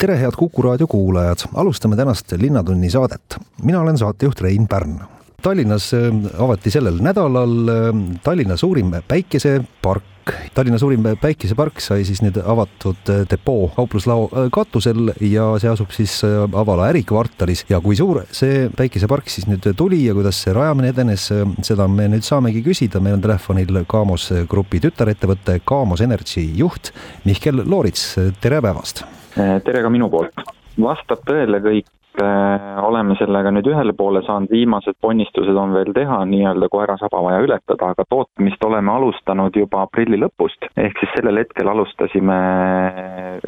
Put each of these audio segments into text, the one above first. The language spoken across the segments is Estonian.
tere, head Kuku raadio kuulajad, alustame tänast Linnatunni saadet. mina olen saatejuht Rein Pärn. Tallinnas äh, avati sellel nädalal äh, Tallinna suurim päikesepark. Tallinna suurim päikesepark sai siis nüüd avatud äh, depoo kauplustao katusel ja see asub siis Avala ärikvartalis ja kui suur see päikesepark siis nüüd tuli ja kuidas see rajamine edenes, seda me nüüd saamegi küsida, meil on telefonil Kaamos Grupi tütarettevõtte Kaamos Energy juht Mihkel Loorits, tere päevast tere ka minu poolt. vastab tõele kõik Äh, oleme sellega nüüd ühele poole saanud, viimased ponnistused on veel teha, nii-öelda koera-saba vaja ületada, aga tootmist oleme alustanud juba aprilli lõpust. ehk siis sellel hetkel alustasime,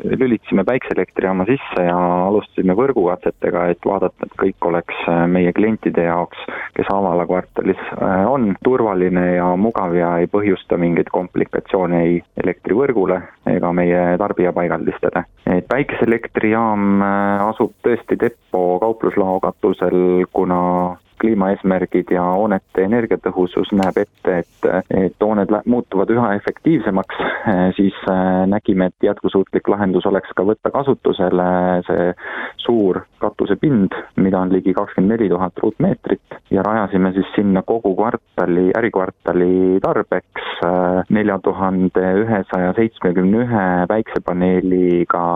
lülitasime päikseelektrijaama sisse ja alustasime võrgukatsetega, et vaadata, et kõik oleks äh, meie klientide jaoks, kes Avala kvartalis äh, on, turvaline ja mugav ja ei põhjusta mingeid komplikatsioone ei elektrivõrgule ega meie tarbijapaigaldistele. et päikeseelektrijaam asub tõesti depo Depo kaupluslao katusel, kuna kliimaeesmärgid ja hoonete energiatõhusus näeb ette, et, et hooned muutuvad üha efektiivsemaks, siis äh, nägime, et jätkusuutlik lahendus oleks ka võtta kasutusele see suur katusepind, mida on ligi kakskümmend neli tuhat ruutmeetrit ja rajasime siis sinna kogu kvartali, ärikvartali tarbeks äh, nelja tuhande ühesaja seitsmekümne ühe päiksepaneeliga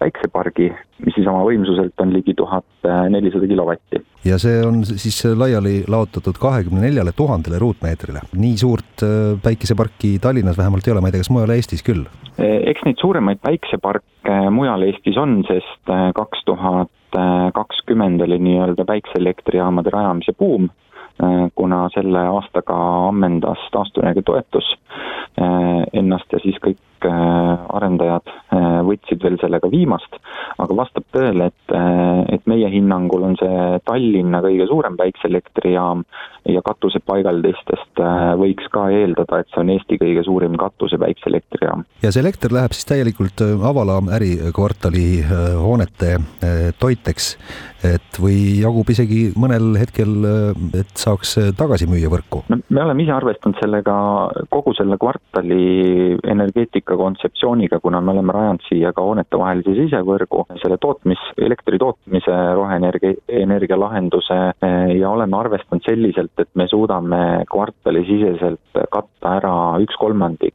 päiksepargi, mis siis oma võimsuselt on ligi tuhat nelisada kilovatti. ja see on siis laiali laotatud kahekümne neljale tuhandele ruutmeetrile. nii suurt äh, päikeseparki Tallinnas vähemalt ei ole, ma ei tea, kas mujal Eestis küll? E, eks neid suuremaid päikseparke mujal Eestis on, sest äh, kaks tuhat kakskümmend oli nii-öelda päikseelektrijaamade rajamise buum, äh, kuna selle aastaga ammendas taastuvenergia toetus ennast ja siis kõik arendajad võtsid veel sellega viimast, aga vastab tõele, et, et meie hinnangul on see Tallinna kõige suurem päikseelektrijaam ja katusepaigaldistest äh, võiks ka eeldada, et see on Eesti kõige suurim katuse päikseelektrijaam. ja see elekter läheb siis täielikult äh, Avala ärikvartali äh, hoonete toiteks, et või jagub isegi mõnel hetkel, et saaks tagasi müüa võrku? no me oleme ise arvestanud sellega, kogu selle kvartali energeetika kontseptsiooniga, kuna me oleme rajanud siia ka hoonetevahelise sisevõrgu, selle tootmis, elektri tootmise roheenergia, energialahenduse ja oleme arvestanud selliselt, et me suudame kvartalisiseselt katta ära üks kolmandik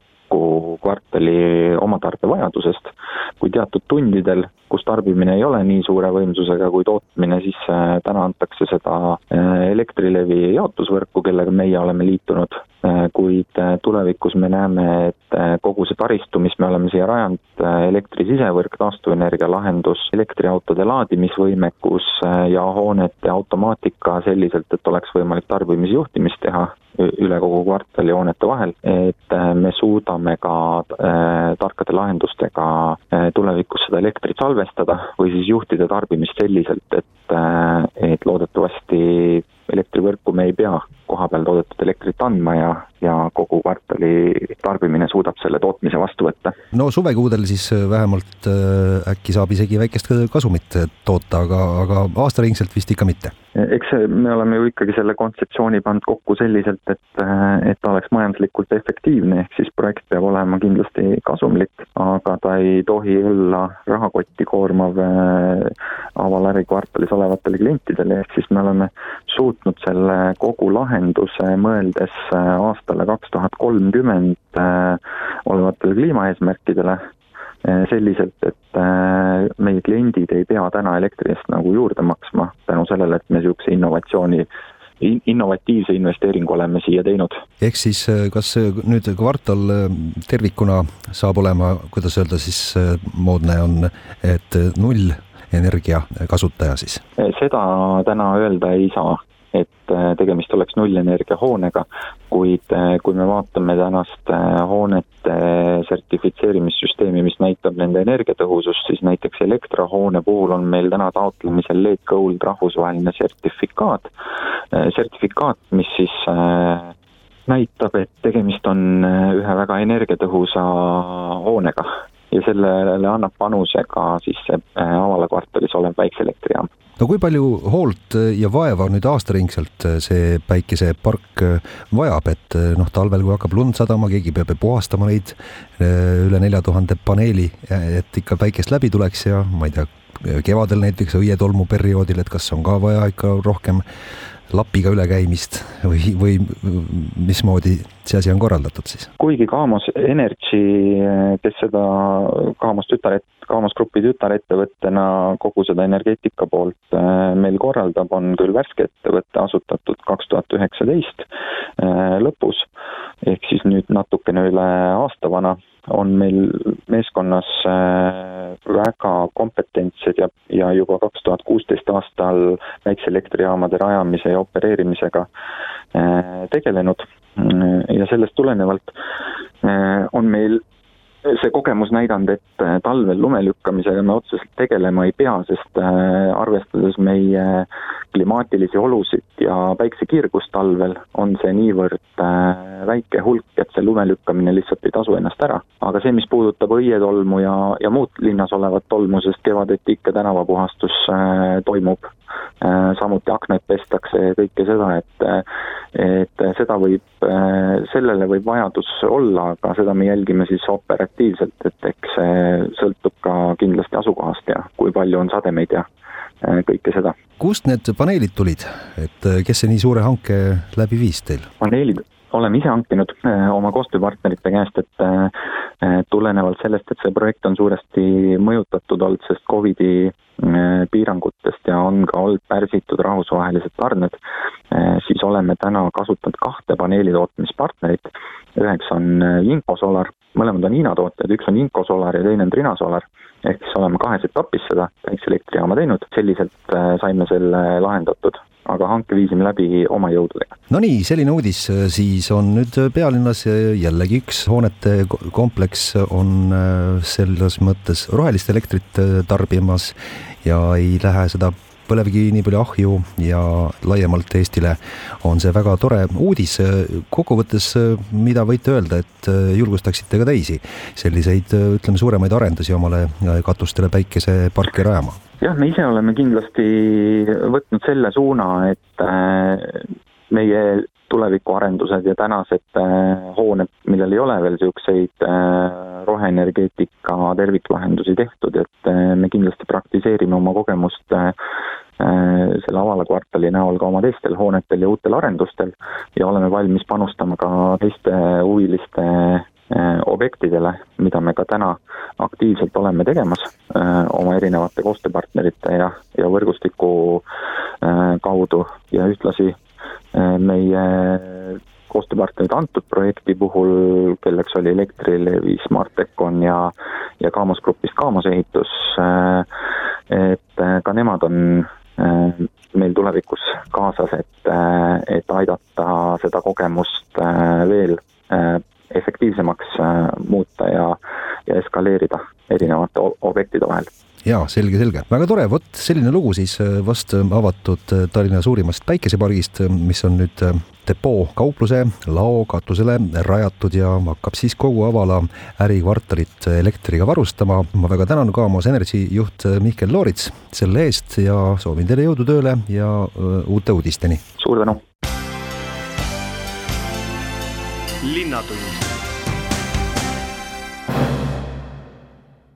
kvartali oma tarbevajadusest, kui teatud tundidel, kus tarbimine ei ole nii suure võimsusega kui tootmine, siis äh, täna antakse seda äh, Elektrilevi jaotusvõrku, kellega meie oleme liitunud Äh, kuid tulevikus me näeme, et kogu see taristu, mis me oleme siia rajanud, elektri sisevõrk, taastuvenergia lahendus, elektriautode laadimisvõimekus ja hoonete automaatika selliselt, et oleks võimalik tarbimisjuhtimist teha üle kogu kvartali hoonete vahel, et me suudame ka äh, tarkade lahendustega äh, tulevikus seda elektrit salvestada või siis juhtida tarbimist selliselt, et äh,, et loodetavasti elektrivõrku me ei pea kohapeal toodetud elektrit andma ja, ja kogu kvartali tarbimine suudab selle tootmise vastu võtta. no suvekuudel siis äh, vähemalt äh, äkki saab isegi väikest kasumit toota, aga, aga aastaringselt vist ikka mitte? eks me oleme ju ikkagi selle kontseptsiooni pannud kokku selliselt, et, äh, et ta oleks majanduslikult efektiivne, ehk siis projekt peab olema kindlasti kasumlik, aga ta ei tohi olla rahakotti koormav Aval ärikvartalis olevatele klientidele, ehk siis me oleme suutnud selle kogu lahenduse mõeldes äh, aastale kaks tuhat kolmkümmend äh, olevatele kliimaeesmärkidele äh, selliselt, et meie kliendid ei pea täna elektri eest nagu juurde maksma tänu sellele, et me niisuguse innovatsiooni innovatiivse investeeringu oleme siia teinud. ehk siis kas nüüd kvartal tervikuna saab olema, kuidas öelda siis moodne on, et null energia kasutaja siis? seda täna öelda ei saa, et tegemist oleks nullenergia hoonega, kuid kui me vaatame tänast hoonete sertifitseerimissüsteemi, mis näitab nende energiatõhusust, siis näiteks Elektra hoone puhul on meil täna taotlemisel LED Gold rahvusvaheline sertifikaat, sertifikaat, mis siis näitab, et tegemist on ühe väga energiatõhusa hoonega ja sellele annab panuse ka siis see äh, Avala kvartalis olev päikseelektrijaam. no kui palju hoolt ja vaeva nüüd aastaringselt äh, see päikesepark äh, vajab, et noh, talvel, kui hakkab lund sadama, keegi peab puhastama neid üle nelja tuhande paneeli, et ikka päikest läbi tuleks ja ma ei tea, kevadel näiteks õietolmu perioodil, et kas on ka vaja ikka rohkem lapiga ülekäimist või, või mismoodi see asi on korraldatud siis? kuigi Kaamos Energy, kes seda Kaamos tütaret-, Kaamos Grupi tütarettevõttena kogu seda energeetika poolt äh, meil korraldab, on küll värske ettevõte, asutatud kaks tuhat üheksateist äh, lõpus, ehk siis nüüd natukene üle aasta vana on meil meeskonnas äh, väga kompetentsed ja, ja juba kaks tuhat kuusteist aastal väikseelektrijaamade rajamise ja opereerimisega äh, tegelenud. Ja sellest tulenevalt äh, on meil see kogemus näidanud, et äh, talvel lume lükkamisega me otseselt tegelema ei pea, sest äh, arvestades meie klimaatilisi olusid ja päiksekiirgust talvel, on see niivõrd äh, väike hulk, et see lume lükkamine lihtsalt ei tasu ennast ära. aga see, mis puudutab õietolmu ja, ja muud linnas olevat tolmu, sest kevadeti ikka tänavapuhastus toimub, samuti aknaid pestakse ja kõike seda, et et seda võib, sellele võib vajadus olla, aga seda me jälgime siis operatiivselt et eks see sõltub ka kindlasti asukohast ja kui palju on sademeid ja äh, kõike seda. kust need paneelid tulid, et äh, kes see nii suure hanke läbi viis teil? paneelid oleme ise hankinud äh, oma koostööpartnerite käest, et tulenevalt sellest, et see projekt on suuresti mõjutatud olnud sellest Covidi piirangutest ja on ka olnud pärsitud rahvusvahelised tarned, siis oleme täna kasutanud kahte paneeli tootmispartnerit. üheks on Infosolar mõlemad on Hiina tooted, üks on Inco Solar ja teine on Trina Solar. ehk siis oleme kahes etapis seda päikseelektrijaama teinud, selliselt äh, saime selle lahendatud aga hanke viisime läbi oma jõududega. Nonii, selline uudis siis on nüüd pealinnas jällegi üks hoonete kompleks on äh, selles mõttes rohelist elektrit äh, tarbimas ja ei lähe seda põlevkivi nii palju ahju ja laiemalt Eestile on see väga tore uudis. kokkuvõttes, mida võite öelda, et julgustaksite ka teisi selliseid, ütleme, suuremaid arendusi omale katustele päikeseparke rajama? jah, me ise oleme kindlasti võtnud selle suuna, et äh, meie tulevikuarendused ja tänased äh, hooned, millel ei ole veel niisuguseid äh, roheenergeetika terviklahendusi tehtud, et me kindlasti praktiseerime oma kogemust selle Avala kvartali näol ka oma teistel hoonetel ja uutel arendustel ja oleme valmis panustama ka teiste huviliste objektidele, mida me ka täna aktiivselt oleme tegemas oma erinevate koostööpartnerite ja, ja võrgustiku kaudu ja ühtlasi meie koostööpartnerid antud projekti puhul, kelleks oli Elektrilevi, Smartecon ja, ja Kaamos Grupist Kaamos ehitus, et ka nemad on meil tulevikus kaasas, et, et aidata seda kogemust veel efektiivsemaks muuta ja, ja eskaleerida erinevate objektide vahel jaa, selge, selge, väga tore, vot selline lugu siis äh, vast äh, avatud äh, Tallinna suurimast päikesepargist, mis on nüüd depoo kaupluse lao katusele rajatud ja hakkab siis kogu Avala ärikvartalit elektriga varustama. ma väga tänan Kaamos Energy juht Mihkel Loorits selle eest ja soovin teile jõudu tööle ja uute uudisteni. suur tänu. linnatund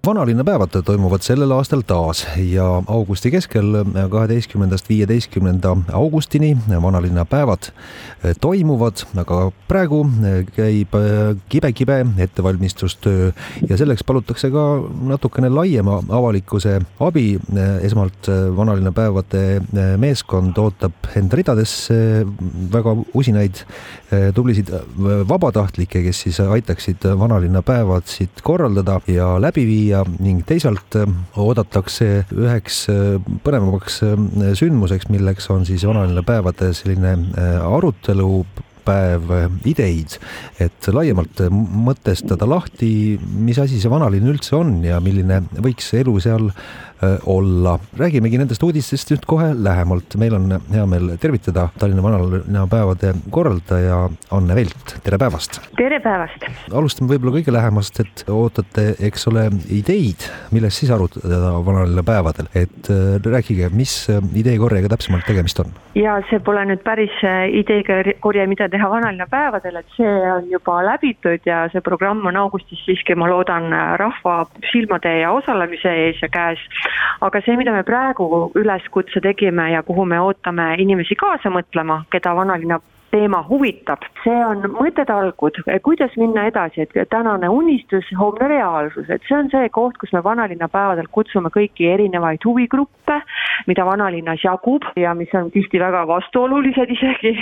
vanalinnapäevad toimuvad sellel aastal taas ja augusti keskel, kaheteistkümnendast viieteistkümnenda augustini vanalinnapäevad toimuvad, aga praegu käib kibe-kibe ettevalmistustöö ja selleks palutakse ka natukene laiema avalikkuse abi. esmalt vanalinnapäevade meeskond ootab enda ridadesse väga usinaid tublisid vabatahtlikke, kes siis aitaksid vanalinnapäevad siit korraldada ja läbi viia ja ning teisalt oodatakse üheks põnevamaks sündmuseks, milleks on siis vanalinna päevade selline arutelu päev ideid, et laiemalt mõtestada lahti, mis asi see vanalinn üldse on ja milline võiks elu seal Äh, olla. räägimegi nendest uudistest nüüd kohe lähemalt. meil on hea meel tervitada Tallinna vanalinnapäevade korraldaja Anne Velt, tere päevast! tere päevast! alustame võib-olla kõige lähemast, et ootate, eks ole, ideid, millest siis arutada vanalinnapäevadel, et äh, rääkige, mis äh, ideekorjega täpsemalt tegemist on? ja see pole nüüd päris ideekorje, mida teha vanalinnapäevadel, et see on juba läbitud ja see programm on augustis siiski, ma loodan, rahva silmade ja osalemise ees ja käes aga see, mida me praegu üleskutse tegime ja kuhu me ootame inimesi kaasa mõtlema, keda vanalinna teema huvitab, see on mõttetalgud, kuidas minna edasi, et tänane unistus, homne reaalsus, et see on see koht, kus me vanalinna päevadel kutsume kõiki erinevaid huvigruppe, mida vanalinnas jagub ja mis on tihti väga vastuolulised isegi,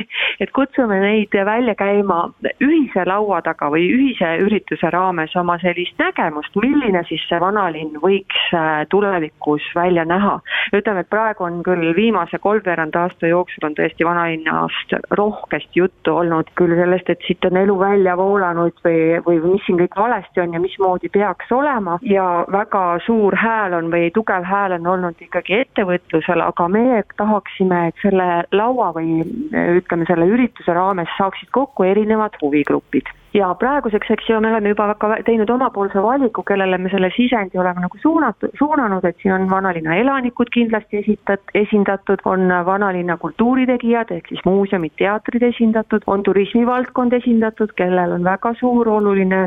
et kutsume neid välja käima ühise laua taga või ühise ürituse raames oma sellist nägemust, milline siis see vanalinn võiks äh, tulevikus välja näha. ütleme, et praegu on küll viimase kolmveerand aasta jooksul on tõesti vanalinnast rohkem rohkesti juttu olnud küll sellest, et siit on elu välja voolanud või, või mis siin kõik valesti on ja mismoodi peaks olema. Ja väga suur hääl on või tugev hääl on olnud ikkagi ettevõtlusel, aga meie tahaksime, et selle laua või ütleme, selle ürituse raames saaksid kokku erinevad huvigrupid ja praeguseks, eks ju, me oleme juba ka teinud omapoolse valiku, kellele me selle sisendi oleme nagu suunatud, suunanud, et siin on vanalinna elanikud kindlasti esitat-, esindatud, on vanalinna kultuuritegijad ehk siis muuseumid, teatrid esindatud, on turismivaldkond esindatud, kellel on väga suur oluline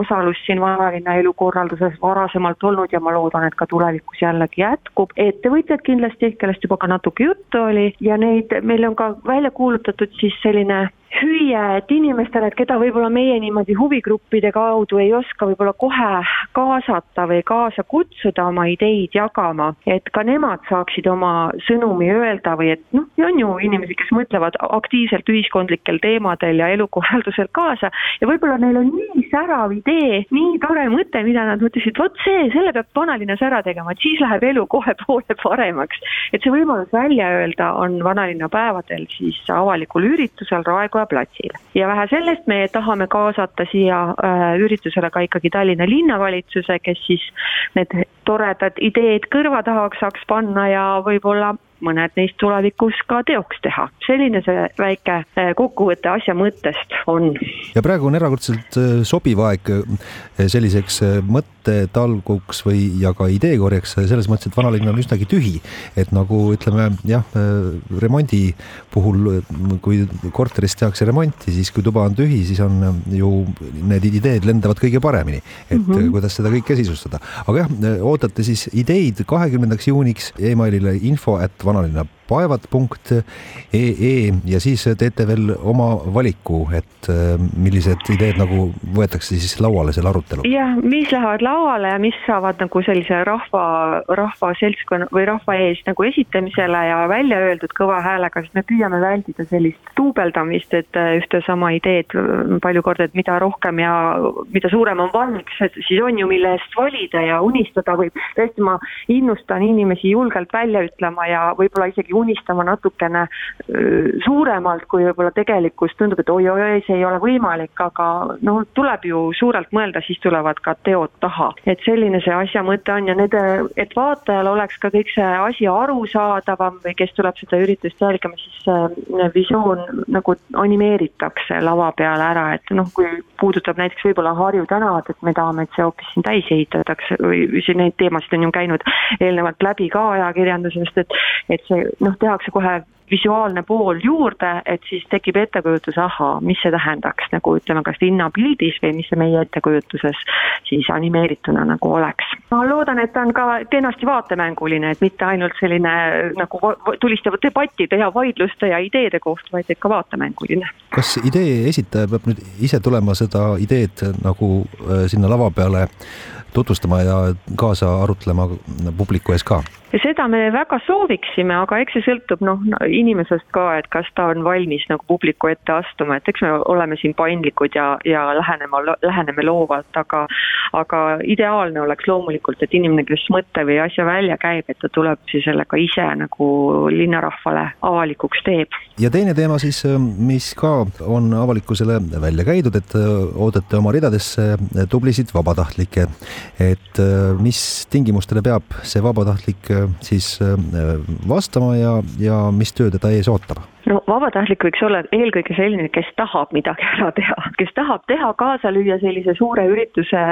osalus siin vanalinna elukorralduses varasemalt olnud ja ma loodan, et ka tulevikus jällegi jätkub. ettevõtjad kindlasti, kellest juba ka natuke juttu oli ja neid, meil on ka välja kuulutatud siis selline hüüe, et inimestele, et keda võib-olla meie niimoodi huvigruppide kaudu ei oska võib-olla kohe kaasata või kaasa kutsuda oma ideid jagama, et ka nemad saaksid oma sõnumi öelda või et noh, on ju inimesi, kes mõtlevad aktiivselt ühiskondlikel teemadel ja elukorraldusel kaasa ja võib-olla neil on nii särav idee, nii tore mõte, mida nad mõtlesid, vot see, selle peab vanalinnas ära tegema, et siis läheb elu kohe poole paremaks. et see võimalus välja öelda on vanalinna päevadel siis avalikul üritusel Raekoja platsil. ja vähe sellest, me tahame kaasata siia äh, üritusele ka ikkagi Tallinna linnavalitsuse, kes siis need toredad ideed kõrva tahaks saaks panna ja võib-olla mõned neist tulevikus ka teoks teha. selline see väike äh, kokkuvõte asja mõttest on. ja praegu on erakordselt äh, sobiv aeg äh, selliseks mõttetalguks või, ja ka ideekorjeks selles mõttes, et vanalinn on üsnagi tühi. et nagu ütleme jah, remondi puhul, kui korteris tehakse remonti, siis kui tuba on tühi, siis on ju need ideed lendavad kõige paremini, et mm -hmm. kuidas seda kõike sisustada. aga jah, ootate siis ideid kahekümnendaks juuniks emailile info at vanalinna paevad.ee ja siis teete veel oma valiku, et äh, millised ideed nagu võetakse siis lauale selle arutelu? jah, mis lähevad lauale ja mis saavad nagu sellise rahva, rahva seltskonna või rahva ees nagu esitamisele ja välja öeldud kõva häälega, sest me püüame vältida sellist duubeldamist, et äh, ühte sama ideed palju kordi, et mida rohkem ja mida suurem on valmiks, et siis on ju, mille eest valida ja unistada võib. tõesti, ma innustan inimesi julgelt välja ütlema ja võib-olla isegi unistama natukene suuremalt, kui võib-olla tegelikkus tundub, et oi-oi-oi, see ei ole võimalik, aga noh, tuleb ju suurelt mõelda, siis tulevad ka teod taha. et selline see asja mõte on ja nende, et vaatajal oleks ka kõik see asi arusaadavam või kes tuleb seda üritust jälgima, siis visioon nagu animeeritakse lava peale ära, et noh, kui puudutab näiteks võib-olla Harju tänavat, et me tahame, et see hoopis siin täis ehitatakse või siin neid teemasid on ju käinud eelnevalt läbi ka ajakirjandusest, et et see noh, tehakse kohe visuaalne pool juurde, et siis tekib ettekujutus, ahaa, mis see tähendaks nagu ütleme, kas linnapildis või mis see meie ettekujutuses siis animeerituna nagu oleks. ma loodan, et ta on ka kenasti vaatemänguline, et mitte ainult selline nagu tulistav debattide ja vaidluste ja ideede koht, vaid ikka vaatemänguline. kas idee esitaja peab nüüd ise tulema seda ideed nagu äh, sinna lava peale tutvustama ja kaasa arutlema publiku ees ka? Ja seda me väga sooviksime, aga eks see sõltub noh, inimesest ka, et kas ta on valmis nagu publiku ette astuma, et eks me oleme siin paindlikud ja, ja lähenema, läheneme loovalt, aga aga ideaalne oleks loomulikult, et inimene, kes mõtte või asja välja käib, et ta tuleb siis sellega ise nagu linnarahvale avalikuks teeb. ja teine teema siis, mis ka on avalikkusele välja käidud, et ootate oma ridadesse tublisid vabatahtlikke. et mis tingimustele peab see vabatahtlik siis vastama ja, ja mis töö teda ees ootab? no vabatahtlik võiks olla eelkõige selline, kes tahab midagi ära teha, kes tahab teha, kaasa lüüa sellise suure ürituse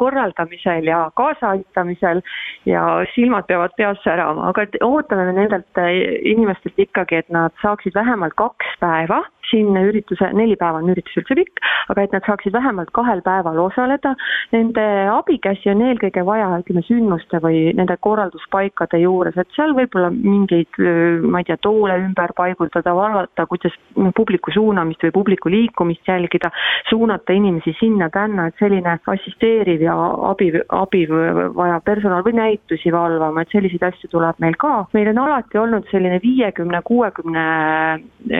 korraldamisel ja kaasaaitamisel ja silmad peavad peas särama, aga ootame me nendelt inimestelt ikkagi, et nad saaksid vähemalt kaks päeva siin ürituse, neli päeva on üritus üldse pikk, aga et nad saaksid vähemalt kahel päeval osaleda. Nende abikäsi on eelkõige vaja, ütleme, sündmuste või nende korralduspaikade juures, et seal võib-olla mingeid, ma ei tea, toole ümber paigutada, vaadata, kuidas publiku suunamist või publiku liikumist jälgida, suunata inimesi sinna-tänna, et selline assisteeriv ja abi, abi vajav personal või näitusi valvama, et selliseid asju tuleb meil ka. meil on alati olnud selline viiekümne, kuuekümne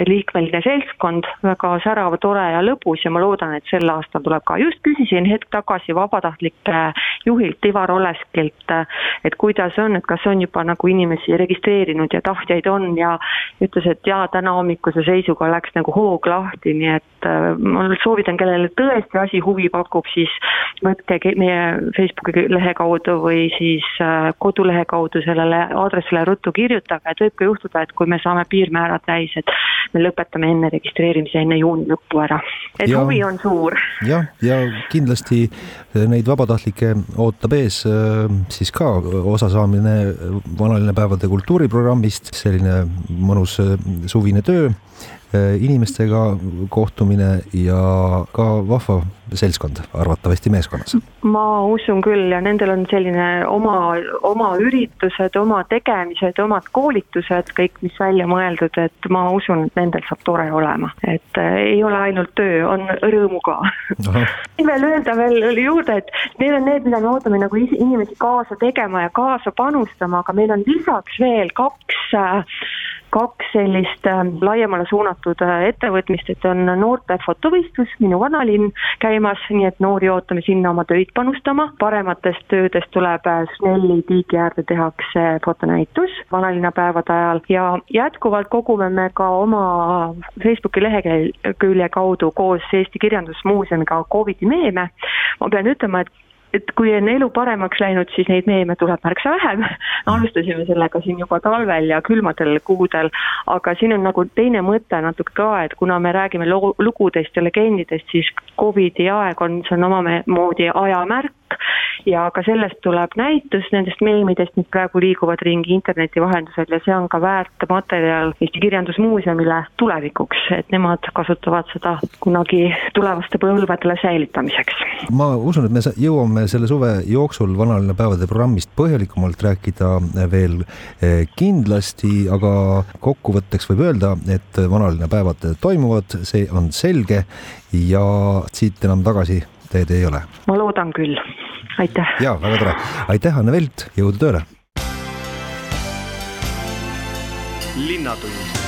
liikmeline seltskond, seltskond, väga särav, tore ja lõbus ja ma loodan, et sel aastal tuleb ka. just küsisin hetk tagasi vabatahtlike juhilt Ivar Oleskilt, et kuidas on, et kas on juba nagu inimesi registreerinud ja tahtjaid on ja ütles, et jaa, täna hommikuse seisuga läks nagu hoog lahti, nii et äh, ma soovitan, kellele tõesti asi huvi pakub, siis võtke meie Facebooki lehe kaudu või siis äh, kodulehe kaudu sellele aadressile ruttu kirjutage, et võib ka juhtuda, et kui me saame piirmäärad täis, et me lõpetame enne registreerimise enne juuni lõppu ära. et ja, huvi on suur. jah, ja kindlasti neid vabatahtlikke ootab ees äh, siis ka osasaamine vanalinnapäevade kultuuriprogrammist, selline mõnus suvine töö inimestega kohtumine ja ka vahva seltskond, arvatavasti meeskonnas. ma usun küll ja nendel on selline oma, oma üritused, oma tegemised, omad koolitused, kõik, mis välja mõeldud, et ma usun, et nendel saab tore olema, et äh, ei ole ainult töö, on rõõmu ka. veel öelda veel juurde, et need on need, mida me ootame nagu inimesi kaasa tegema ja kaasa panustama, aga meil on lisaks veel kaks äh, kaks sellist äh, laiemale suunatud äh, ettevõtmist, et on noorte fotovõistlus Minu vanalinn käimas, nii et noori ootame sinna oma töid panustama, parematest töödest tuleb äh, Snelli tiigi äärde tehakse fotonäitus vanalinnapäevade ajal ja jätkuvalt kogume me ka oma Facebooki lehekülje kaudu koos Eesti Kirjandusmuuseumiga Covidi meeme. ma pean ütlema, et et kui on elu paremaks läinud, siis neid meeme tuleb märksa vähem. alustasime sellega siin juba talvel ja külmadel kuudel, aga siin on nagu teine mõte natuke ka, et kuna me räägime lugudest ja legendidest, siis Covidi aeg on, see on omamoodi ajamärk ja ka sellest tuleb näitus nendest meemidest, mis praegu liiguvad ringi interneti vahendusel ja see on ka väärt materjal Eesti Kirjandusmuuseumile tulevikuks, et nemad kasutavad seda kunagi tulevaste põlvedele säilitamiseks. ma usun, et me jõuame selle suve jooksul vanalinnapäevade programmist põhjalikumalt rääkida veel eh, kindlasti, aga kokkuvõtteks võib öelda, et vanalinnapäevad toimuvad, see on selge ja siit enam tagasi teed ei ole. ma loodan küll aitäh. ja väga tore, aitäh, Anne Velt, jõudu tööle. linnatund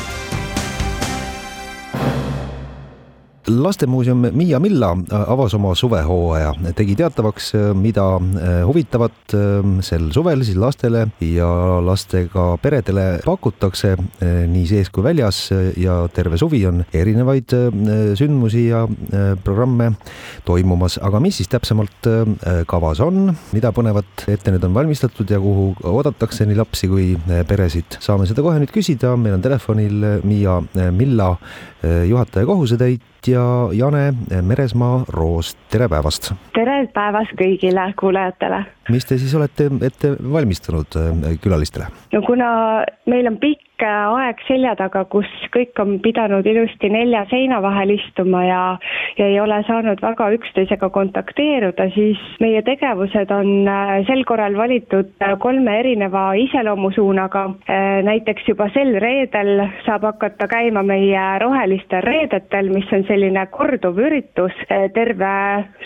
lastemuuseum Miia Milla avas oma suvehooaja, tegi teatavaks, mida eh, huvitavat sel suvel siis lastele ja lastega peredele pakutakse nii sees kui väljas ja terve suvi on erinevaid sündmusi ja programme toimumas, aga mis siis täpsemalt kavas on, mida põnevat ette nüüd on valmistatud ja kuhu oodatakse nii lapsi kui peresid, saame seda kohe nüüd küsida, meil on telefonil Miia Milla juhataja kohusetäitja ja Jane Meresmaa-Roos, tere päevast! tere päevast kõigile kuulajatele! mis te siis olete ette valmistanud äh, külalistele? no kuna meil on pikk aeg selja taga, kus kõik on pidanud ilusti nelja seina vahel istuma ja, ja ei ole saanud väga üksteisega kontakteeruda, siis meie tegevused on sel korral valitud kolme erineva iseloomusuunaga. näiteks juba sel reedel saab hakata käima meie rohelistel reedetel, mis on selline korduv üritus terve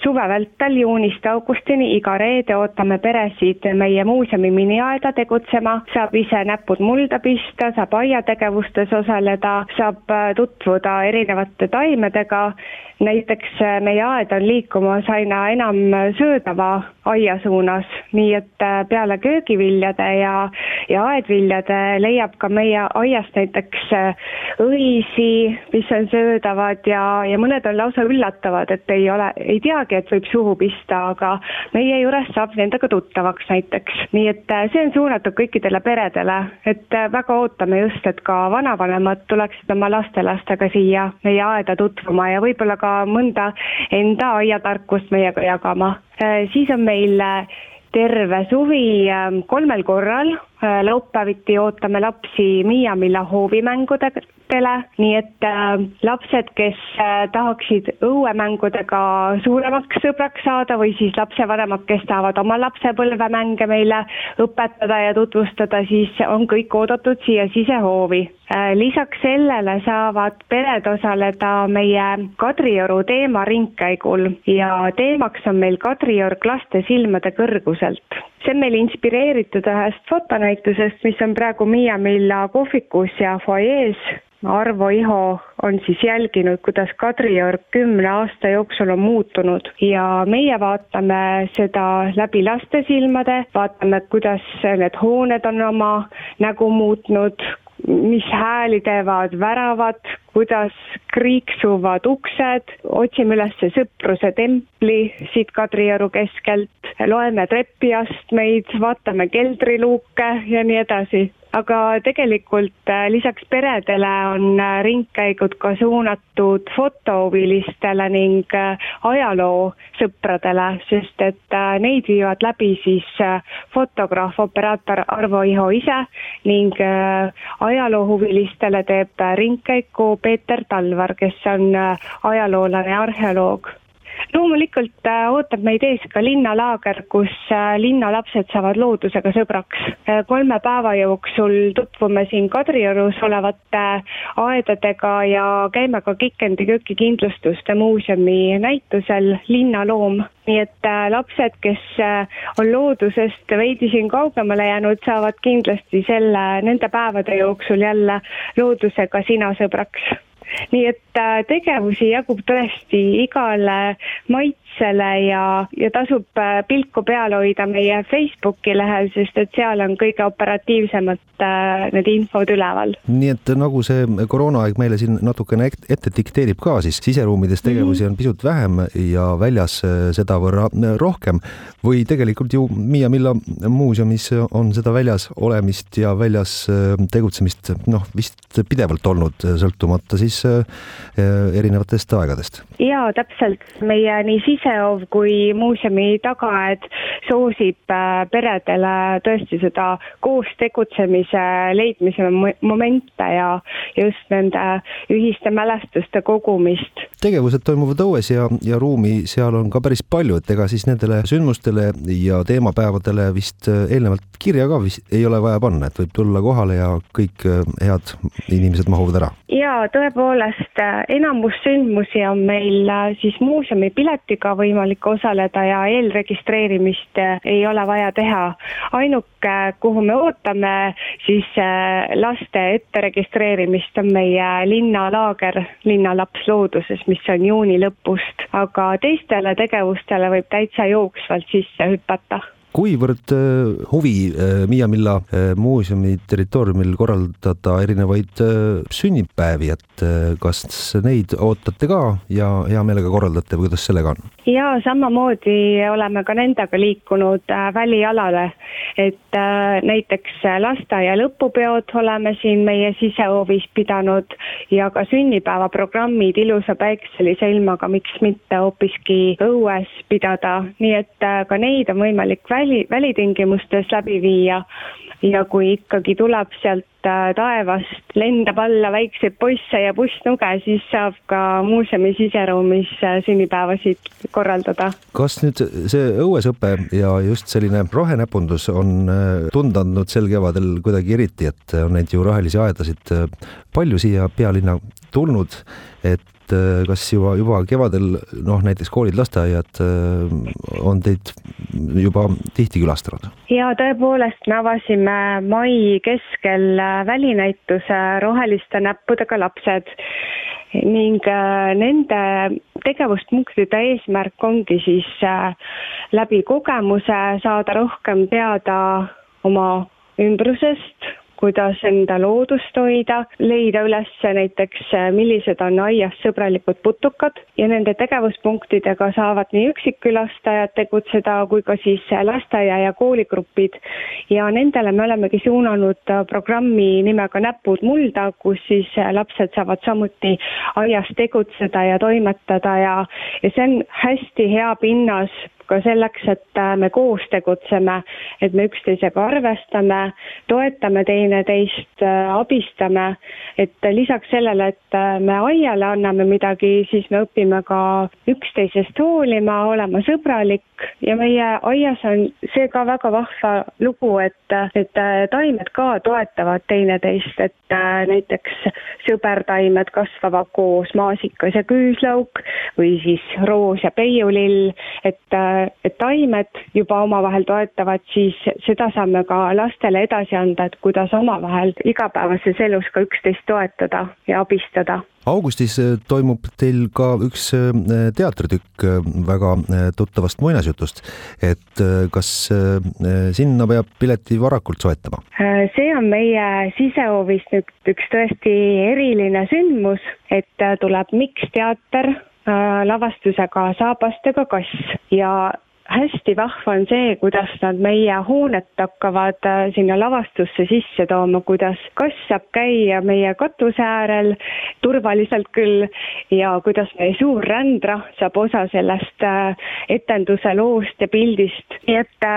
suve vältel juunist augustini, iga reede ootame peresid meie muuseumi miniaeda tegutsema, saab ise näpud mulda pista, saab aiategevustes osaleda, saab äh, tutvuda erinevate taimedega näiteks äh, meie aed on liikumas aina enam söödava aia suunas, nii et äh, peale köögiviljade ja, ja aedviljade leiab ka meie aiast näiteks äh, õisi, mis on söödavad ja, ja mõned on lausa üllatavad, et ei ole, ei teagi, et võib suhu pista, aga meie juures saab nendega tuttavaks näiteks. nii et see on suunatud kõikidele peredele, et väga ootame just, et ka vanavanemad tuleksid oma lastelastega siia meie aeda tutvuma ja võib-olla ka mõnda enda aiatarkust meiega jagama. Äh, siis on meil äh, terve suvi ähm, kolmel korral äh, laupäeviti ootame lapsi Miia Milla hoovimängudele, nii et äh, lapsed, kes äh, tahaksid õuemängudega suuremaks sõbraks saada või siis lapsevanemad, kes tahavad oma lapsepõlvemänge meile õpetada ja tutvustada, siis on kõik oodatud siia sisehoovi äh,. lisaks sellele saavad pered osaleda meie Kadrioru teemaringkäigul ja teemaks on meil Kadriorg laste silmade kõrguselt see on meil inspireeritud ühest fotonäitusest, mis on praegu Miia Milla kohvikus ja fuajees Arvo Iho on siis jälginud, kuidas Kadriorg kümne aasta jooksul on muutunud. Ja meie vaatame seda läbi laste silmade, vaatame, kuidas need hooned on oma nägu muutnud, mis hääli teevad väravad, kuidas kriiksuvad uksed, otsime üles sõpruse templi siit Kadrioru keskelt, loeme trepiastmeid, vaatame keldriluuke ja nii edasi aga tegelikult äh, lisaks peredele on äh, ringkäigud ka suunatud fotohuvilistele ning äh, ajaloosõpradele, sest et neid viivad läbi siis fotograaf, operaator Arvo Iho ise ning ajaloohuvilistele teeb ringkäiku Peeter Talvar, kes on ajaloolane ja arheoloog loomulikult äh, ootab meid ees ka linnalaager, kus äh, linnalapsed saavad loodusega sõbraks. Äh, kolme päeva jooksul tutvume siin Kadriorus olevate aedadega ja käime ka Kikendi köögikindlustuste muuseumi näitusel Linnaloom. nii et lapsed, kes on loodusest veidi siin kaugemale jäänud, saavad kindlasti selle, nende päevade jooksul jälle loodusega sina sõbraks nii et äh, tegevusi jagub tõesti igale maitsele ja, ja tasub äh, pilku peal hoida meie Facebooki lehel, sest et seal on kõige operatiivsemad äh, need infod üleval. nii et nagu see koroonaaeg meile siin natukene ette dikteerib ka, siis siseruumides tegevusi mm -hmm. on pisut vähem ja väljas sedavõrra rohkem või tegelikult ju Miia Milla muuseumis on seda väljas olemist ja väljas tegutsemist noh, vist pidevalt olnud, sõltumata siis äh, erinevatest aegadest. jaa, täpselt, meie nii sisehoov kui muuseumi tagaaed soosib äh, peredele tõesti seda koos tegutsemise leidmise momente ja just nende ühiste mälestuste kogumist. tegevused toimuvad õues ja, ja ruumi seal on ka päris palju, et ega siis nendele sündmustele ja teemapäevadele vist äh, eelnevalt kirja ka vist ei ole vaja panna, et võib tulla kohale ja kõik head inimesed mahuvad ära? jaa, tõepoolest äh, enamus sündmusi on meil äh, siis muuseumi piletiga võimalik osaleda ja eelregistreerimist äh, ei ole vaja teha. ainuke, kuhu me ootame siis laste etteregistreerimist, on meie linnalaager Linnalaps looduses, mis on juuni lõpust, aga teistele tegevustele võib täitsa jooksvalt sisse hüpata kuivõrd äh, huvi äh, Miia Milla äh, muuseumi territooriumil korraldada erinevaid sünnipäevi, et kas neid ootate ka ja hea meelega korraldate või kuidas sellega on? Ja samamoodi oleme ka nendega liikunud välialale, et näiteks lasteaia lõpupeod oleme siin meie sisehoovis pidanud ja ka sünnipäevaprogrammid ilusa päikselise ilmaga, miks mitte hoopiski õues pidada, nii et ka neid on võimalik väli, välitingimustes läbi viia. Ja kui ikkagi tuleb sealt äh, taevast lendab alla väikseid poisse ja pussnuge, siis saab ka muuseumi siseruumis äh, sünnipäevasid korraldada. kas nüüd see õuesõpe ja just selline rohenäpundus on tunda andnud sel kevadel kuidagi eriti, et on neid ju rohelisi aedasid palju siia pealinna tulnud, et et äh, kas juba, juba kevadel noh, näiteks koolid, lasteaiad äh, on teid juba tihti külastanud? ja tõepoolest, me avasime mai keskel äh, välinäituse Roheliste näppudega lapsed ning nende tegevuspunktide eesmärk ongi siis läbi kogemuse saada rohkem teada oma ümbrusest, kuidas enda loodust hoida, leida üles näiteks, millised on aias sõbralikud putukad ja nende tegevuspunktidega saavad nii üksikkülastajad tegutseda kui ka siis lasteaia ja kooligrupid. ja nendele me olemegi suunanud programmi nimega Näpud mulda, kus siis lapsed saavad samuti aias tegutseda ja toimetada ja, ja see on hästi hea pinnas ka selleks, et äh, me koos tegutseme, et me üksteisega arvestame, toetame teineteist, äh, abistame, et lisaks sellele, et äh, me aiale anname midagi, siis me õpime ka üksteisest hoolima, olema sõbralik. Ja meie aias on see ka väga vahva lugu, et, et taimed ka toetavad teineteist, et näiteks sõbertaimed kasvavad koos, maasikas ja küüslauk või siis roos ja peiulill, et et taimed juba omavahel toetavad, siis seda saame ka lastele edasi anda, et kuidas omavahel igapäevases elus ka üksteist toetada ja abistada augustis äh, toimub teil ka üks äh, teatritükk äh, väga tuttavast muinasjutust, et kas sinna peab pileti varakult soetama? see on meie sisehoovis nüüd üks tõesti eriline sündmus, et tuleb Miks teater lavastusega Saabastega kass. Ja hästi vahva on see, kuidas nad meie hoonet hakkavad äh, sinna lavastusse sisse tooma, kuidas kass saab käia meie katuse äärel, turvaliselt küll, ja kuidas meie suur rändrah saab osa sellest äh, etenduse loost ja pildist, nii et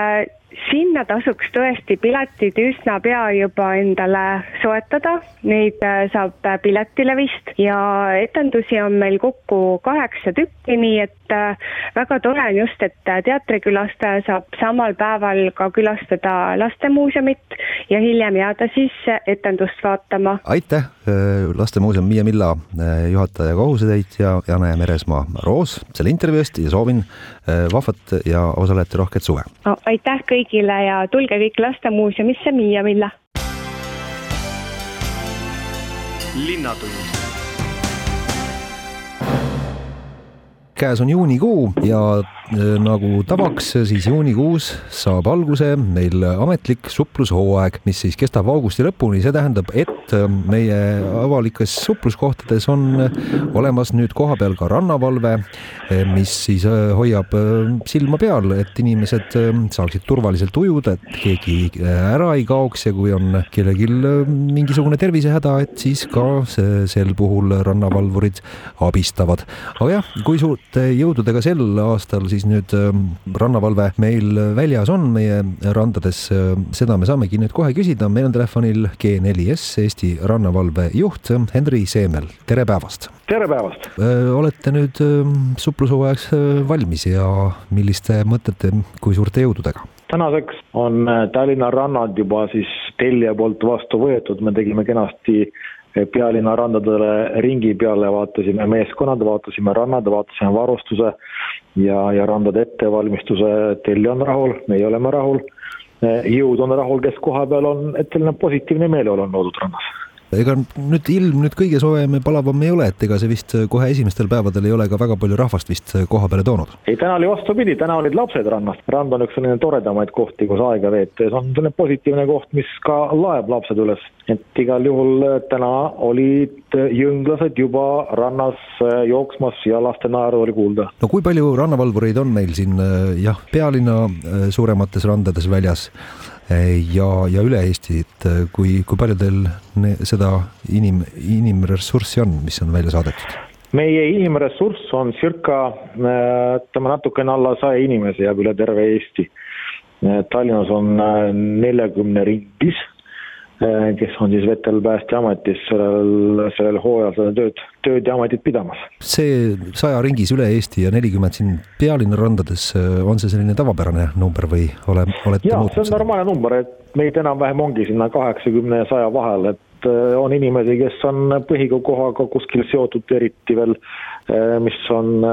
sinna tasuks tõesti piletid üsna pea juba endale soetada, neid äh, saab piletile vist. Ja etendusi on meil kokku kaheksa tükki, nii et äh, väga tore on just, et teatrikülastaja saab samal päeval ka külastada lastemuuseumit ja hiljem jääda siis etendust vaatama. aitäh, äh, Lastemuuseum Miia Milla juhataja kohusetäitja Jane Meresmaa Roos selle intervjuu eest ja soovin vahvat ja osalejate rohket suve no,. aitäh kõigile ja tulge kõik Lastemuuseumisse Miia Milla. linnatund käes on juunikuu ja Äh, nagu tavaks, siis juunikuus saab alguse meil ametlik suplushooaeg, mis siis kestab augusti lõpuni, see tähendab, et äh, meie avalikes supluskohtades on olemas nüüd kohapeal ka rannavalve, äh, mis siis hoiab silma peal, et inimesed saaksid turvaliselt ujuda, et keegi ära ei kaoks ja kui on kellelgi mingisugune tervisehäda, et siis ka sel puhul rannavalvurid abistavad. aga jah, kui suurte jõududega sel aastal siis nüüd ähm, rannavalve meil väljas on meie randades, äh, seda me saamegi nüüd kohe küsida. meil on telefonil G4S Eesti rannavalve juht Henri Seemel, tere päevast! tere päevast! Äh, olete nüüd ähm, suplushooajaks äh, valmis ja milliste mõtete, kui suurte jõududega? tänaseks on Tallinna rannad juba siis Telia poolt vastu võetud, me tegime kenasti pealinna randadele ringi peale, vaatasime meeskonnad, vaatasime rannad, vaatasime varustuse ja, ja randade ettevalmistuse, Telli on rahul, meie oleme rahul, jõud on rahul, kes kohapeal on, et selline positiivne meeleolu on loodud rannas ega nüüd ilm nüüd kõige soojem ja palavam ei ole, et ega see vist kohe esimestel päevadel ei ole ka väga palju rahvast vist koha peale toonud? ei, täna oli vastupidi, täna olid lapsed rannas, rand on üks selline toredamaid kohti, kus aega veeta ja see on selline positiivne koht, mis ka laeb lapsed üles. et igal juhul äh, täna olid jõnglased juba rannas äh, jooksmas ja laste naeru oli kuulda. no kui palju rannavalvureid on meil siin äh, jah, pealinna suuremates randades väljas? Ja, ja üle Eesti, et äh, kui, kui palju teil seda inim, inimressurssi on, mis on välja saadetud? meie inimressurss on circa äh, ütleme natukene alla saja inimese jääb üle terve Eesti. Äh, Tallinnas on neljakümne ringis kes on siis Vetelpäästeametis sellel, sellel hooajal seda tööd, tööd ja ametit pidamas. see saja ringis üle Eesti ja nelikümmend siin pealinna randades, on see selline tavapärane number või ole, olete jaa, see on normaalne number, et meid enam-vähem ongi sinna kaheksakümne ja saja vahel, et on inimesi, kes on põhikohaga kuskil seotud, eriti veel, mis on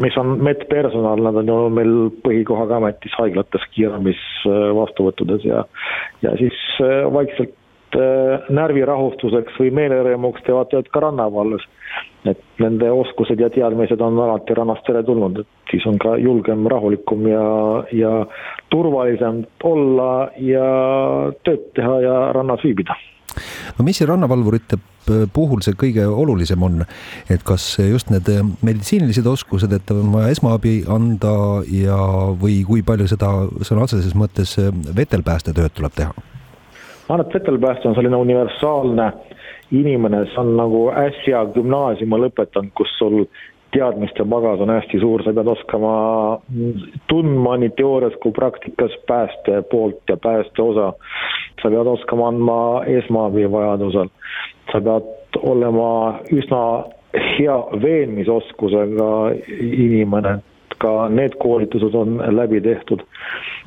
mis on medpersonal, nad on ju meil põhikohaga ametis haiglates, kiirabis, äh, vastuvõttudes ja, ja siis äh, vaikselt äh, närvirahustuseks või meelerõõmuks teevad tööd ka rannavalves. et nende oskused ja teadmised on alati rannast teretulnud, et siis on ka julgem, rahulikum ja, ja turvalisem olla ja tööd teha ja rannas viibida no mis see rannavalvurite puhul see kõige olulisem on, et kas just need meditsiinilised oskused, et on vaja esmaabi anda ja, või kui palju seda sõna otseses mõttes vetelpäästetööd tuleb teha? ma arvan, et vetelpääste on selline universaalne inimene, see on nagu äsja gümnaasiumi lõpetanud, kus sul teadmiste pagas on hästi suur, sa pead oskama tundma nii teoorias kui praktikas pääste poolt ja pääste osa. sa pead oskama andma esmaabi vajadusel. sa pead olema üsna hea veenmisoskusega inimene, ka need koolitused on läbi tehtud.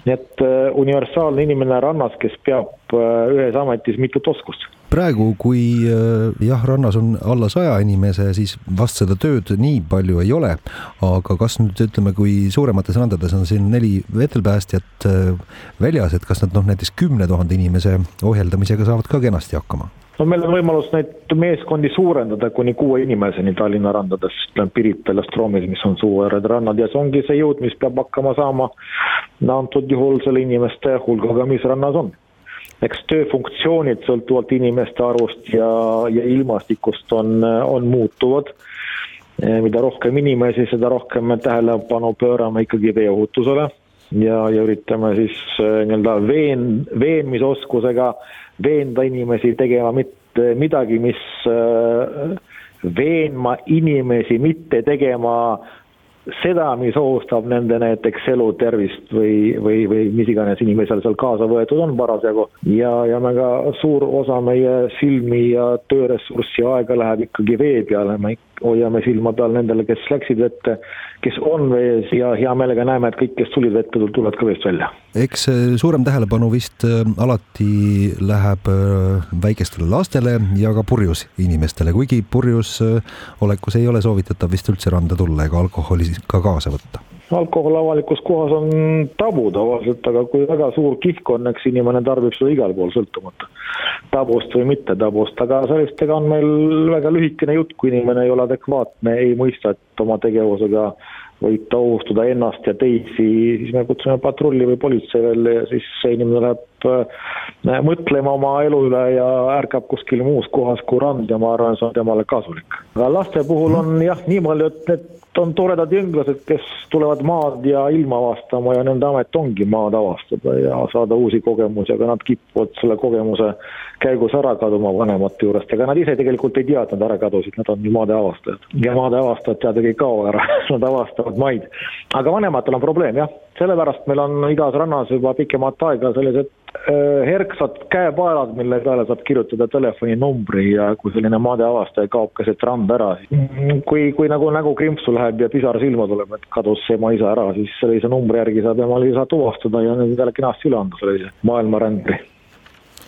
nii et äh, universaalne inimene rannas, kes peab äh, ühes ametis mitut oskust praegu, kui äh, jah, rannas on alla saja inimese, siis vast seda tööd nii palju ei ole. aga kas nüüd ütleme, kui suuremates randades on siin neli vetelpäästjat äh, väljas, et kas nad noh, näiteks kümne tuhande inimese ohjeldamisega saavad ka kenasti hakkama? no meil on võimalus neid meeskondi suurendada kuni kuue inimeseni Tallinna randades, ütleme Pirital ja Stroomis, mis on suured rannad ja see ongi see jõud, mis peab hakkama saama antud juhul selle inimeste hulgaga, mis rannas on eks tööfunktsioonid sõltuvalt inimeste arvust ja, ja ilmastikust on, on muutuvad. mida rohkem inimesi, seda rohkem me tähelepanu pöörame ikkagi veeohutusele ja, ja üritame siis äh, nii-öelda veen, veenmisoskusega veenda inimesi tegema mitte midagi, mis äh, veenma inimesi mitte tegema seda, mis ohustab nende näiteks elu, tervist või, või, või mis iganes inimesel seal kaasa võetud on parasjagu. ja, ja ka suur osa meie silmi ja tööressurssi aega läheb ikkagi vee peale, me hoiame silma peal nendele, kes läksid vette, kes on vees ja hea meelega näeme, et kõik, kes tulid vette, tulevad ka veest välja. eks suurem tähelepanu vist äh, alati läheb äh, väikestele lastele ja ka purjus inimestele, kuigi purjus olekus ei ole soovitatav vist üldse randa tulla ega alkoholi ka kaasa võtta alkohol avalikus kohas on tabu tavaliselt, aga kui väga suur kihk on, eks inimene tarbib seda igal pool, sõltumata tabust või mitte tabust, aga sellistega on meil väga lühikene jutt, kui inimene ei ole adekvaatne, ei mõista, et oma tegevusega võib ta ohustada ennast ja teisi, siis me kutsume patrulli või politsei välja ja siis see inimene läheb äh, mõtlema oma elu üle ja ärkab kuskil muus kohas kui rand ja ma arvan, see on temale kasulik. aga laste puhul on jah niimoodi, et need on toredad jõnglased, kes tulevad maad ja ilma avastama ja nende amet ongi maad avastada ja saada uusi kogemusi, aga nad kipuvad selle kogemuse käigus ära kaduma vanemate juurest, ega nad ise tegelikult ei tea, et nad ära kadusid, nad on ju maade avastajad. ja maade avastajad teadagi ei kao ära nad avastavad maid. aga vanematel on probleem jah, sellepärast meil on igas rannas juba pikemat aega sellised herksad käepaelad, mille peale saab kirjutada telefoninumbri ja kui selline maadeavastaja kaob keset randa ära, kui, kui nagu nägu krimpsu läheb ja pisar silma tuleb, et kadus ema isa ära, siis sellise numbri järgi saab emale isa tuvastada ja nendele kenasti üle anda sellise maailmarändri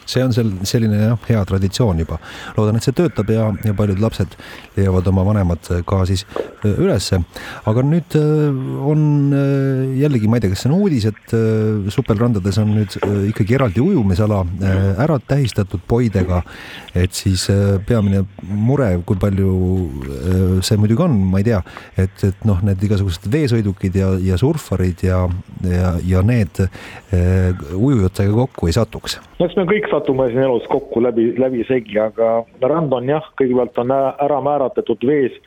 see on sel-, selline jah, hea traditsioon juba. loodan, et see töötab ja, ja paljud lapsed leiavad oma vanemad ka siis äh, ülesse. aga nüüd äh, on äh, jällegi, ma ei tea, kas see on uudis, et supelrandades on nüüd ikkagi eraldi ujumisala ära tähistatud poidega, et siis peamine mure, kui palju see muidugi on, ma ei tea, et, et noh, need igasugused veesõidukid ja, ja surfarid ja, ja, ja need ujujatega kokku ei satuks. eks me kõik satume siin elus kokku läbi, läbisegi, aga rand on jah, kõigepealt on ära määratletud vees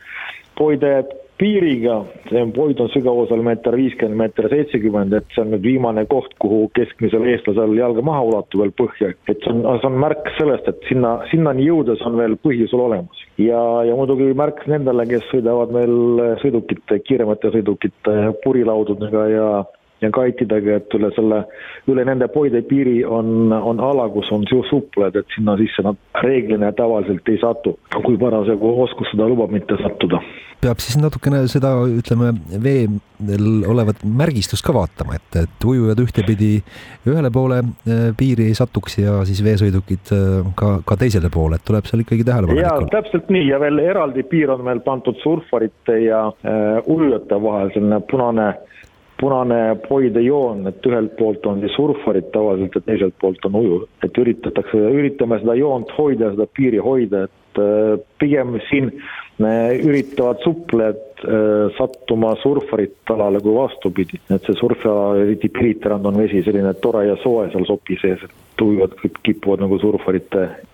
poide piiriga, see poid on sügavusel meeter viiskümmend, meeter seitsekümmend, et see on nüüd viimane koht, kuhu keskmisel eestlasel jalga maha ulatub veel põhja, et see on, see on märk sellest, et sinna, sinnani jõudes on veel põhi sul olemas. ja, ja muidugi märk nendele, kes sõidavad meil sõidukite, kiiremate sõidukite purilaudadega ja ja kaitidega, et üle selle, üle nende poide piiri on, on ala, kus on supled, et sinna sisse nad reeglina tavaliselt ei satu, kui parasjagu oskus seda lubab mitte sattuda. Peab siis natukene seda, ütleme, veel olevat märgistust ka vaatama, et, et ujujad ühtepidi ühele poole äh, piiri ei satuks ja siis veesõidukid äh, ka, ka teisele poole, et tuleb seal ikkagi tähelepanelik olla. täpselt nii. Ja veel eraldi piir on meil pandud surfarite ja äh, ujujate vahel, selline punane punane poidejoon, et ühelt poolt on siis surfarid tavaliselt ja teiselt poolt on ujujad, et üritatakse, üritame seda joont hoida, seda piiri hoida, et äh, pigem siin üritavad suplejad äh, sattuma surfarite alale kui vastupidi, et see surfala, eriti Pirita-rand on vesi selline tore ja soe seal sopi sees, et ujujad kipuvad nagu surfarite Äh,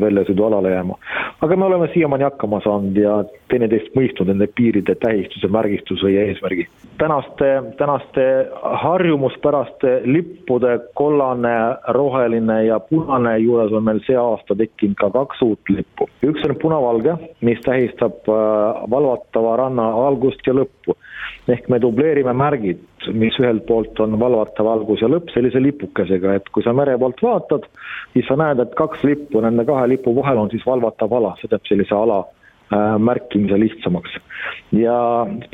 väljasõidualale jääma. aga me oleme siiamaani hakkama saanud ja teineteist mõistnud nende piiride tähistuse, märgistuse ja eesmärgi. tänaste, tänaste harjumuspäraste lippude kollane, roheline ja punane juures on meil see aasta tekkinud ka kaks uut lippu. üks on punavalge, mis tähistab äh, valvatava ranna algust ja lõppu ehk me dubleerime märgid, mis ühelt poolt on valvatav algus ja lõpp sellise lipukesega, et kui sa mere poolt vaatad, siis sa näed, et kaks lippu, nende kahe lipu vahel on siis valvatav ala, see teeb sellise ala äh, märkimise lihtsamaks. ja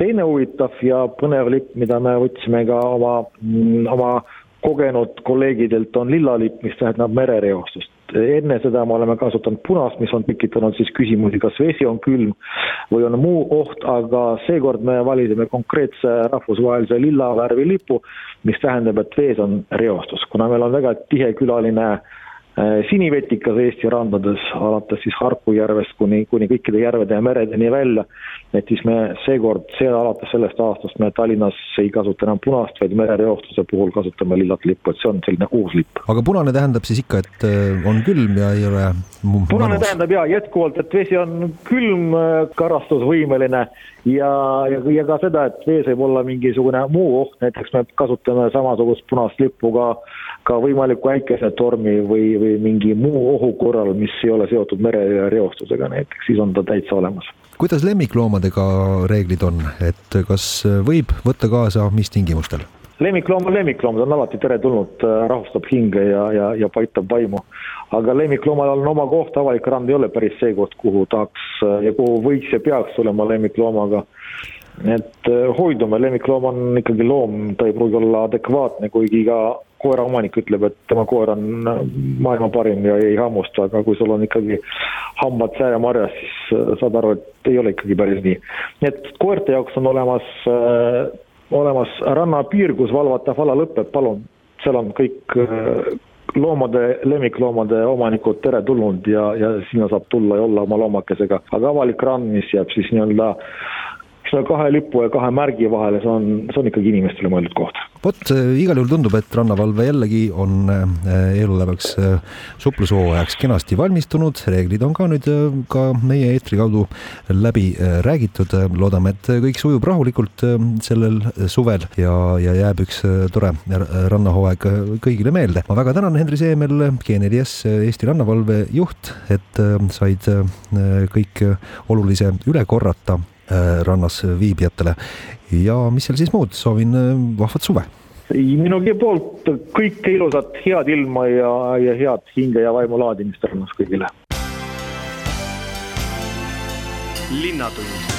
teine huvitav ja põnev lipp, mida me võtsime ka oma, mm, oma kogenud kolleegidelt, on lilla lipp, mis tähendab merereostust enne seda me oleme kasutanud punast, mis on tekitanud siis küsimusi, kas vesi on külm või on muu oht, aga seekord me valisime konkreetse rahvusvahelise lilla värvi lipu, mis tähendab, et vees on reostus, kuna meil on väga tihekülaline äh, Äh, sinivetikas Eesti randades, alates siis Harku järvest kuni, kuni kõikide järvede ja meredeni välja. et siis me seekord, see alates sellest aastast me Tallinnas ei kasuta enam punast, vaid merereostuse puhul kasutame lillat lippu, et see on selline uus lipp. aga punane tähendab siis ikka, et äh, on külm ja ei ole punane manus. tähendab ja jätkuvalt, et vesi on külm, äh, karastusvõimeline ja, ja, ja ka seda, et vees võib olla mingisugune muu oht, näiteks me kasutame samasugust punast lippu ka ka võimaliku äikesetormi või, või mingi muu ohu korral, mis ei ole seotud merereostusega näiteks, siis on ta täitsa olemas. kuidas lemmikloomadega reeglid on, et kas võib võtta kaasa, mis tingimustel? lemmikloom on lemmikloom, ta on alati teretulnud, rahustab hinge ja, ja, ja paitab vaimu. Aga lemmikloomal on oma koht, avalik rand ei ole päris see koht, kuhu tahaks ja kuhu võiks ja peaks olema lemmikloomaga et hoidume, lemmikloom on ikkagi loom, ta ei pruugi olla adekvaatne, kuigi ka koeraomanik ütleb, et tema koer on maailma parim ja ei hammusta, aga kui sul on ikkagi hambad sääremarjas, siis äh, saad aru, et ei ole ikkagi päris nii. nii et koerte jaoks on olemas äh,, olemas rannapiir, kus valvatav ala lõpeb, palun, seal on kõik äh, loomade, lemmikloomade omanikud teretulnud ja, ja sinna saab tulla ja olla oma loomakesega, aga avalik rand, mis jääb siis nii-öelda selle kahe lipu ja kahe märgi vahele, see on, see on ikkagi inimestele mõeldud koht. vot igal juhul tundub, et rannavalve jällegi on äh, eelolevaks äh, suplushooajaks kenasti valmistunud, reeglid on ka nüüd ka meie eetri kaudu läbi räägitud, loodame, et kõik sujub rahulikult sellel suvel ja, ja jääb üks tore rannahooaeg kõigile meelde. ma väga tänan, Henri Seemel, GNRS Eesti rannavalve juht, et said kõik olulise üle korrata rannas viibijatele. ja mis seal siis muud, soovin äh, vahvat suve minugi poolt kõike ilusat, head ilma ja, ja head hinge ja vaimu laadimist rannas kõigile. linnatund